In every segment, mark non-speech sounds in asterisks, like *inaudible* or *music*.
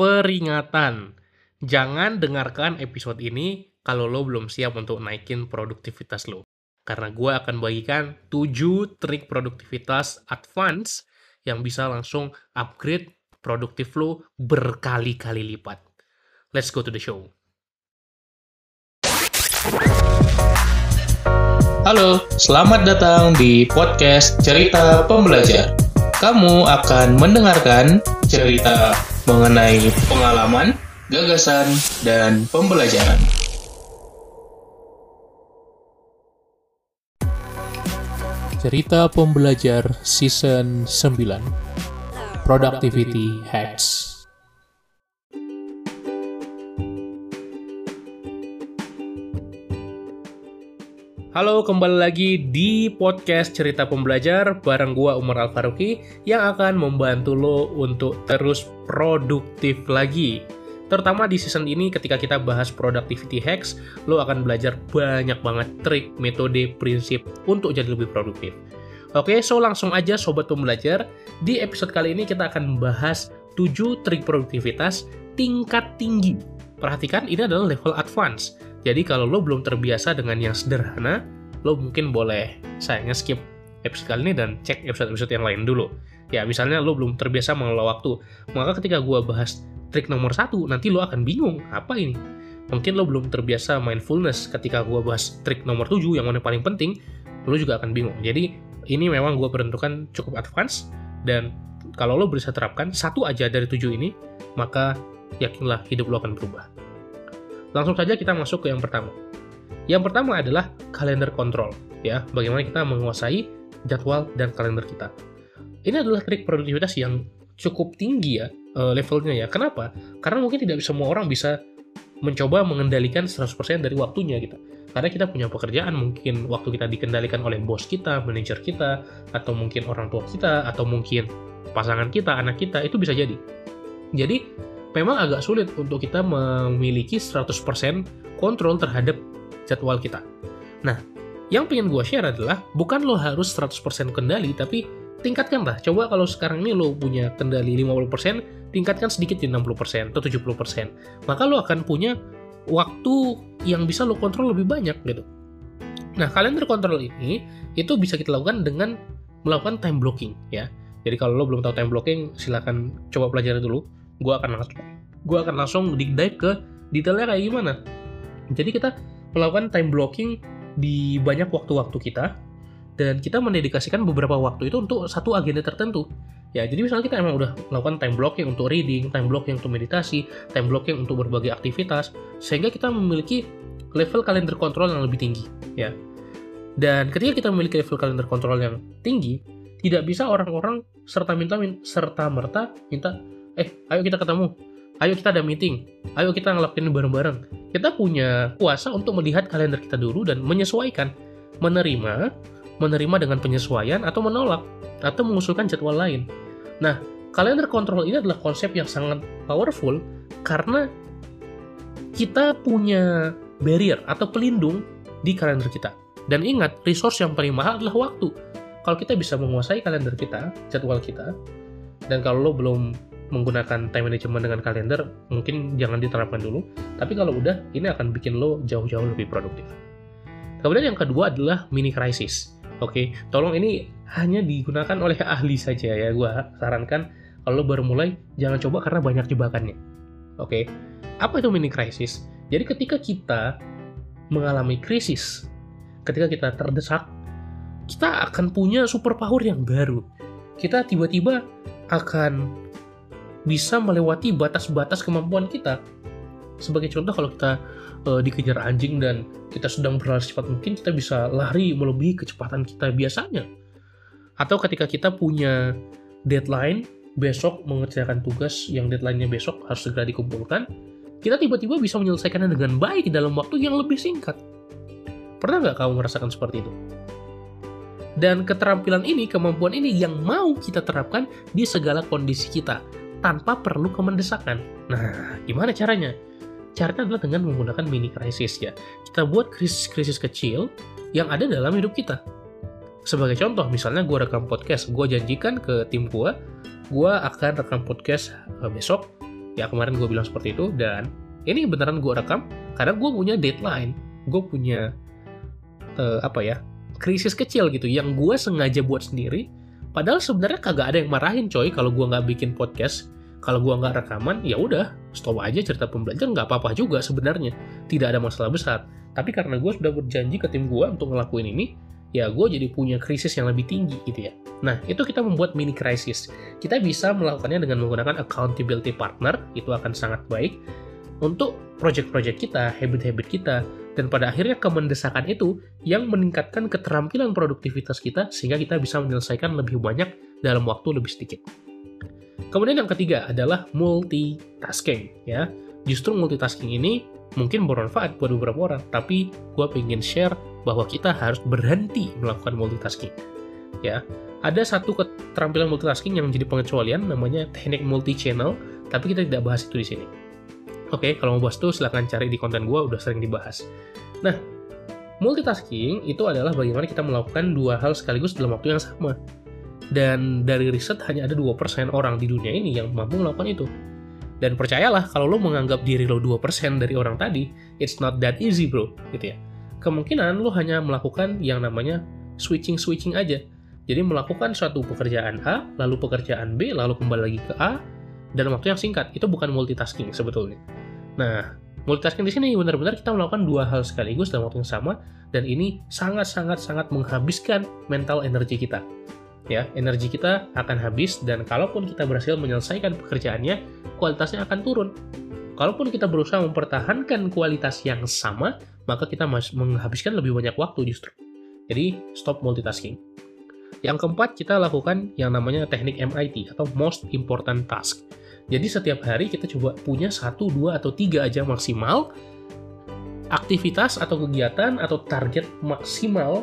peringatan. Jangan dengarkan episode ini kalau lo belum siap untuk naikin produktivitas lo. Karena gue akan bagikan 7 trik produktivitas advance yang bisa langsung upgrade produktif lo berkali-kali lipat. Let's go to the show. Halo, selamat datang di podcast Cerita Pembelajar. Kamu akan mendengarkan cerita mengenai pengalaman, gagasan, dan pembelajaran. Cerita Pembelajar Season 9 Productivity Hacks Halo, kembali lagi di podcast Cerita Pembelajar bareng gua Umar Al Faruqi yang akan membantu lo untuk terus produktif lagi. Terutama di season ini ketika kita bahas productivity hacks, lo akan belajar banyak banget trik, metode, prinsip untuk jadi lebih produktif. Oke, so langsung aja sobat pembelajar. Di episode kali ini kita akan membahas 7 trik produktivitas tingkat tinggi. Perhatikan, ini adalah level advance jadi kalau lo belum terbiasa dengan yang sederhana, lo mungkin boleh sayangnya skip episode kali ini dan cek episode-episode yang lain dulu. Ya, misalnya lo belum terbiasa mengelola waktu. Maka ketika gue bahas trik nomor satu, nanti lo akan bingung, apa ini? Mungkin lo belum terbiasa mindfulness ketika gue bahas trik nomor 7 yang mana paling penting, lo juga akan bingung. Jadi, ini memang gue peruntukan cukup advance, dan kalau lo bisa terapkan satu aja dari tujuh ini, maka yakinlah hidup lo akan berubah. Langsung saja kita masuk ke yang pertama. Yang pertama adalah kalender kontrol, ya. Bagaimana kita menguasai jadwal dan kalender kita. Ini adalah trik produktivitas yang cukup tinggi ya eh, levelnya ya. Kenapa? Karena mungkin tidak semua orang bisa mencoba mengendalikan 100% dari waktunya gitu. Karena kita punya pekerjaan, mungkin waktu kita dikendalikan oleh bos kita, manajer kita, atau mungkin orang tua kita, atau mungkin pasangan kita, anak kita, itu bisa jadi. Jadi, memang agak sulit untuk kita memiliki 100% kontrol terhadap jadwal kita. Nah, yang pengen gue share adalah bukan lo harus 100% kendali, tapi tingkatkan lah. Coba kalau sekarang ini lo punya kendali 50%, tingkatkan sedikit di 60% atau 70%. Maka lo akan punya waktu yang bisa lo kontrol lebih banyak gitu. Nah, kalender kontrol ini itu bisa kita lakukan dengan melakukan time blocking ya. Jadi kalau lo belum tahu time blocking, silahkan coba pelajari dulu gue akan langsung gue akan langsung deep dive ke detailnya kayak gimana. Jadi kita melakukan time blocking di banyak waktu-waktu kita dan kita mendedikasikan beberapa waktu itu untuk satu agenda tertentu. Ya jadi misalnya kita emang udah melakukan time blocking untuk reading time blocking untuk meditasi time blocking untuk berbagai aktivitas sehingga kita memiliki level kalender kontrol yang lebih tinggi ya. Dan ketika kita memiliki level kalender kontrol yang tinggi tidak bisa orang-orang serta minta serta merta minta eh ayo kita ketemu. Ayo kita ada meeting. Ayo kita ngelakuin bareng-bareng. Kita punya kuasa untuk melihat kalender kita dulu dan menyesuaikan. Menerima menerima dengan penyesuaian atau menolak atau mengusulkan jadwal lain. Nah kalender kontrol ini adalah konsep yang sangat powerful karena kita punya barrier atau pelindung di kalender kita. Dan ingat resource yang paling mahal adalah waktu. Kalau kita bisa menguasai kalender kita jadwal kita dan kalau lo belum menggunakan time management dengan kalender mungkin jangan diterapkan dulu. Tapi kalau udah ini akan bikin lo jauh-jauh lebih produktif. Kemudian yang kedua adalah mini crisis. Oke tolong ini hanya digunakan oleh *laughs* ahli saja ya. Gue sarankan kalau baru mulai jangan coba karena banyak jebakannya. Oke apa itu mini crisis? Jadi ketika kita mengalami krisis ketika kita terdesak kita akan punya superpower yang baru. Kita tiba-tiba akan bisa melewati batas-batas kemampuan kita. Sebagai contoh kalau kita e, dikejar anjing dan kita sedang berlari cepat mungkin kita bisa lari melebihi kecepatan kita biasanya. Atau ketika kita punya deadline besok mengerjakan tugas yang deadline-nya besok harus segera dikumpulkan, kita tiba-tiba bisa menyelesaikannya dengan baik dalam waktu yang lebih singkat. Pernah nggak kamu merasakan seperti itu? Dan keterampilan ini, kemampuan ini yang mau kita terapkan di segala kondisi kita tanpa perlu kemendesakan. Nah, gimana caranya? Caranya adalah dengan menggunakan mini crisis ya. Kita buat krisis-krisis kecil yang ada dalam hidup kita. Sebagai contoh, misalnya gue rekam podcast, gue janjikan ke tim gue, gue akan rekam podcast eh, besok Ya kemarin gue bilang seperti itu dan ini beneran gue rekam karena gue punya deadline. Gue punya uh, apa ya krisis kecil gitu yang gue sengaja buat sendiri. Padahal sebenarnya kagak ada yang marahin coy kalau gue nggak bikin podcast. Kalau gue nggak rekaman, ya udah stop aja cerita pembelajaran nggak apa-apa juga sebenarnya. Tidak ada masalah besar. Tapi karena gue sudah berjanji ke tim gue untuk ngelakuin ini, ya gue jadi punya krisis yang lebih tinggi gitu ya. Nah, itu kita membuat mini krisis. Kita bisa melakukannya dengan menggunakan accountability partner, itu akan sangat baik untuk project-project kita, habit-habit kita, dan pada akhirnya kemendesakan itu yang meningkatkan keterampilan produktivitas kita sehingga kita bisa menyelesaikan lebih banyak dalam waktu lebih sedikit. Kemudian yang ketiga adalah multitasking ya. Justru multitasking ini mungkin bermanfaat buat beberapa orang, tapi gue pengen share bahwa kita harus berhenti melakukan multitasking. Ya, ada satu keterampilan multitasking yang menjadi pengecualian namanya teknik multi channel, tapi kita tidak bahas itu di sini. Oke, kalau mau bahas itu silahkan cari di konten gue, udah sering dibahas. Nah, multitasking itu adalah bagaimana kita melakukan dua hal sekaligus dalam waktu yang sama. Dan dari riset hanya ada 2% orang di dunia ini yang mampu melakukan itu. Dan percayalah, kalau lo menganggap diri lo 2% dari orang tadi, it's not that easy bro, gitu ya kemungkinan lo hanya melakukan yang namanya switching-switching aja. Jadi melakukan suatu pekerjaan A, lalu pekerjaan B, lalu kembali lagi ke A, dalam waktu yang singkat. Itu bukan multitasking sebetulnya. Nah, multitasking di sini benar-benar kita melakukan dua hal sekaligus dalam waktu yang sama, dan ini sangat-sangat-sangat menghabiskan mental energi kita. Ya, energi kita akan habis, dan kalaupun kita berhasil menyelesaikan pekerjaannya, kualitasnya akan turun. Kalaupun kita berusaha mempertahankan kualitas yang sama, maka kita menghabiskan lebih banyak waktu justru. Jadi, stop multitasking. Yang keempat, kita lakukan yang namanya teknik MIT atau Most Important Task. Jadi setiap hari kita coba punya satu, dua, atau tiga aja maksimal aktivitas atau kegiatan atau target maksimal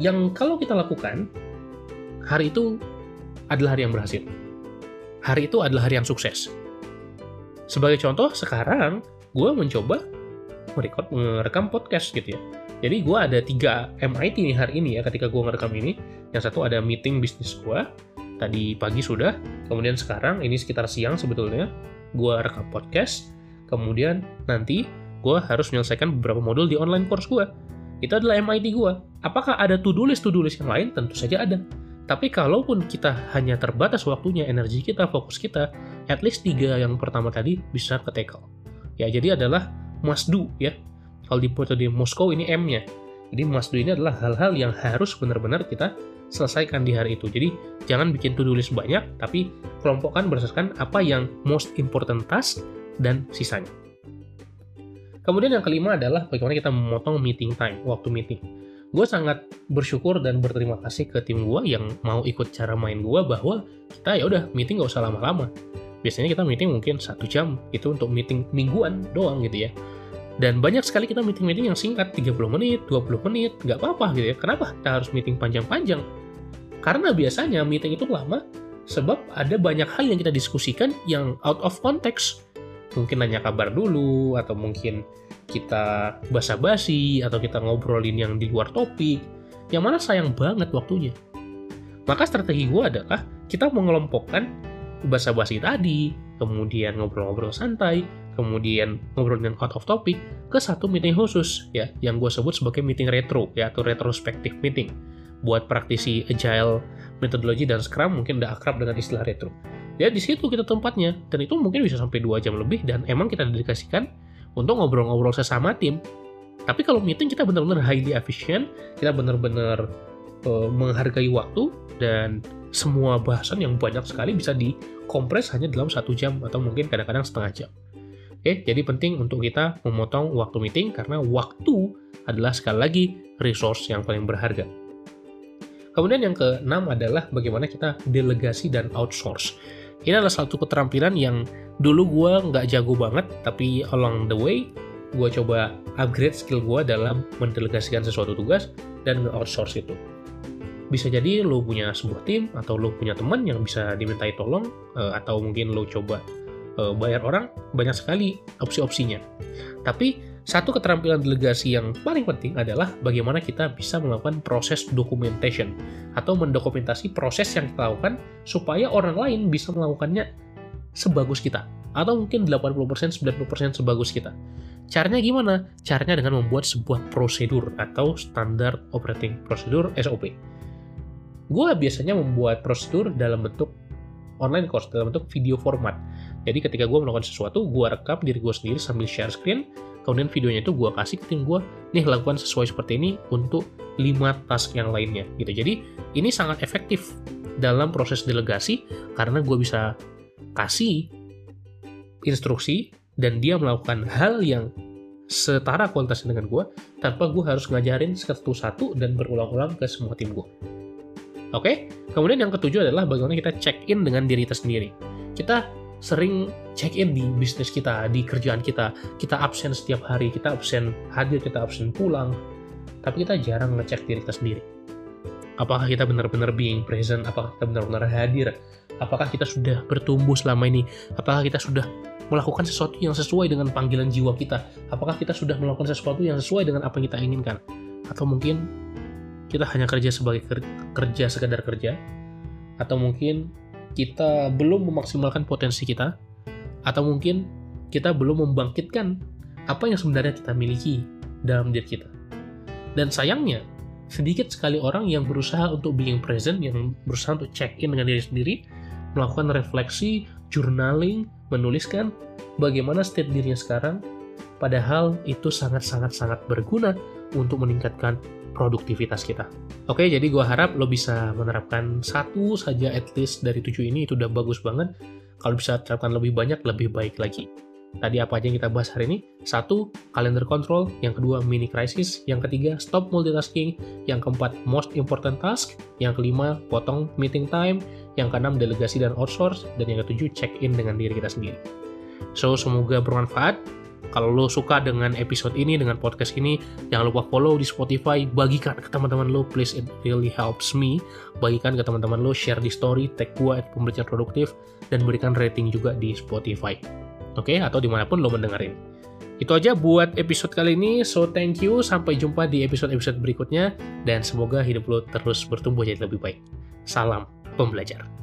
yang kalau kita lakukan, hari itu adalah hari yang berhasil. Hari itu adalah hari yang sukses. Sebagai contoh, sekarang gue mencoba merekod merekam podcast gitu ya. Jadi gue ada tiga MIT nih hari ini ya ketika gue ngerekam ini. Yang satu ada meeting bisnis gue, tadi pagi sudah. Kemudian sekarang ini sekitar siang sebetulnya gue rekam podcast. Kemudian nanti gue harus menyelesaikan beberapa modul di online course gue. Itu adalah MIT gue. Apakah ada to-do list to-do list yang lain? Tentu saja ada. Tapi kalaupun kita hanya terbatas waktunya, energi kita, fokus kita, at least tiga yang pertama tadi bisa ke tackle. Ya, jadi adalah must do ya. Kalau di metode Moskow ini M-nya. Jadi must do ini adalah hal-hal yang harus benar-benar kita selesaikan di hari itu. Jadi jangan bikin to-do list banyak, tapi kelompokkan berdasarkan apa yang most important task dan sisanya. Kemudian yang kelima adalah bagaimana kita memotong meeting time, waktu meeting. Gue sangat bersyukur dan berterima kasih ke tim gue yang mau ikut cara main gue bahwa kita ya udah meeting gak usah lama-lama biasanya kita meeting mungkin satu jam itu untuk meeting mingguan doang gitu ya dan banyak sekali kita meeting-meeting yang singkat 30 menit, 20 menit, nggak apa-apa gitu ya. Kenapa kita harus meeting panjang-panjang? Karena biasanya meeting itu lama sebab ada banyak hal yang kita diskusikan yang out of context. Mungkin nanya kabar dulu, atau mungkin kita basa-basi, atau kita ngobrolin yang di luar topik, yang mana sayang banget waktunya. Maka strategi gue adalah kita mengelompokkan basa-basi tadi, kemudian ngobrol-ngobrol santai, kemudian ngobrol dengan out of topic ke satu meeting khusus ya yang gue sebut sebagai meeting retro ya atau retrospective meeting. Buat praktisi agile metodologi dan scrum mungkin udah akrab dengan istilah retro. Ya di situ kita tempatnya dan itu mungkin bisa sampai dua jam lebih dan emang kita dedikasikan untuk ngobrol-ngobrol sesama tim. Tapi kalau meeting kita benar-benar highly efficient kita benar-benar uh, menghargai waktu dan semua bahasan yang banyak sekali bisa dikompres hanya dalam satu jam atau mungkin kadang-kadang setengah jam. Oke, jadi penting untuk kita memotong waktu meeting karena waktu adalah sekali lagi resource yang paling berharga. Kemudian yang keenam adalah bagaimana kita delegasi dan outsource. Ini adalah satu keterampilan yang dulu gue nggak jago banget, tapi along the way gue coba upgrade skill gue dalam mendelegasikan sesuatu tugas dan nge-outsource itu bisa jadi lo punya sebuah tim atau lo punya teman yang bisa dimintai tolong uh, atau mungkin lo coba uh, bayar orang banyak sekali opsi-opsinya tapi satu keterampilan delegasi yang paling penting adalah bagaimana kita bisa melakukan proses documentation atau mendokumentasi proses yang kita lakukan supaya orang lain bisa melakukannya sebagus kita atau mungkin 80%, 90% sebagus kita. Caranya gimana? Caranya dengan membuat sebuah prosedur atau standar operating procedure SOP. Gue biasanya membuat prosedur dalam bentuk online course, dalam bentuk video format. Jadi ketika gue melakukan sesuatu, gue rekam diri gue sendiri sambil share screen, kemudian videonya itu gue kasih ke tim gue, nih lakukan sesuai seperti ini untuk 5 task yang lainnya gitu. Jadi ini sangat efektif dalam proses delegasi karena gue bisa kasih instruksi dan dia melakukan hal yang setara kualitasnya dengan gue tanpa gue harus ngajarin satu-satu dan berulang-ulang ke semua tim gue. Oke, kemudian yang ketujuh adalah bagaimana kita check in dengan diri kita sendiri. Kita sering check in di bisnis kita, di kerjaan kita. Kita absen setiap hari, kita absen hadir, kita absen pulang. Tapi kita jarang ngecek diri kita sendiri. Apakah kita benar-benar being present? Apakah kita benar-benar hadir? Apakah kita sudah bertumbuh selama ini? Apakah kita sudah melakukan sesuatu yang sesuai dengan panggilan jiwa kita? Apakah kita sudah melakukan sesuatu yang sesuai dengan apa yang kita inginkan? Atau mungkin kita hanya kerja sebagai kerja sekadar kerja atau mungkin kita belum memaksimalkan potensi kita atau mungkin kita belum membangkitkan apa yang sebenarnya kita miliki dalam diri kita. Dan sayangnya, sedikit sekali orang yang berusaha untuk being present, yang berusaha untuk check in dengan diri sendiri, melakukan refleksi, journaling, menuliskan bagaimana state dirinya sekarang, padahal itu sangat-sangat-sangat berguna untuk meningkatkan produktivitas kita. Oke, jadi gue harap lo bisa menerapkan satu saja at least dari tujuh ini, itu udah bagus banget. Kalau bisa terapkan lebih banyak, lebih baik lagi. Tadi apa aja yang kita bahas hari ini? Satu, calendar control. Yang kedua, mini crisis. Yang ketiga, stop multitasking. Yang keempat, most important task. Yang kelima, potong meeting time. Yang keenam, delegasi dan outsource. Dan yang ketujuh, check in dengan diri kita sendiri. So, semoga bermanfaat. Kalau lo suka dengan episode ini, dengan podcast ini, jangan lupa follow di Spotify, bagikan ke teman-teman lo, please it really helps me. Bagikan ke teman-teman lo, share di story, tag gue at produktif, dan berikan rating juga di Spotify. Oke, okay? atau di mana pun lo mendengarin. Itu aja buat episode kali ini, so thank you, sampai jumpa di episode-episode berikutnya, dan semoga hidup lo terus bertumbuh jadi lebih baik. Salam pembelajar.